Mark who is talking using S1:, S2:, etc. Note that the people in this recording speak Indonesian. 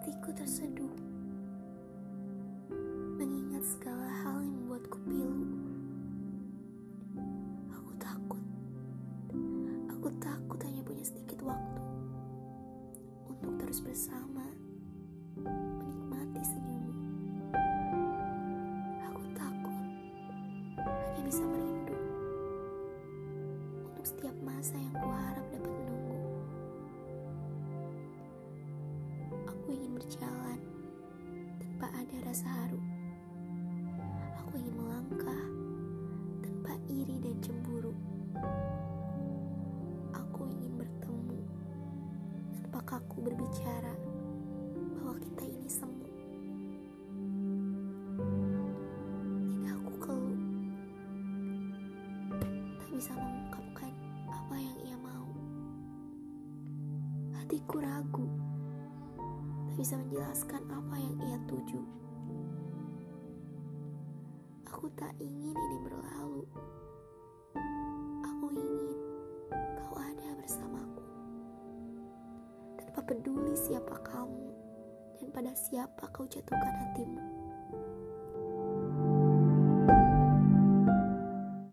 S1: hatiku terseduh. Mengingat segala hal yang membuatku pilu. Aku takut. Aku takut hanya punya sedikit waktu untuk terus bersama menikmati senyummu. Aku takut hanya bisa merindu untuk setiap masa yang kuat berjalan tanpa ada rasa haru. Aku ingin melangkah tanpa iri dan cemburu. Aku ingin bertemu tanpa kaku berbicara bahwa kita ini semu. Lidahku keluh, tak bisa mengungkapkan apa yang ia mau. Hatiku ragu, bisa menjelaskan apa yang ia tuju. Aku tak ingin ini berlalu. Aku ingin kau ada bersamaku. Tanpa peduli siapa kamu dan pada siapa kau jatuhkan hatimu.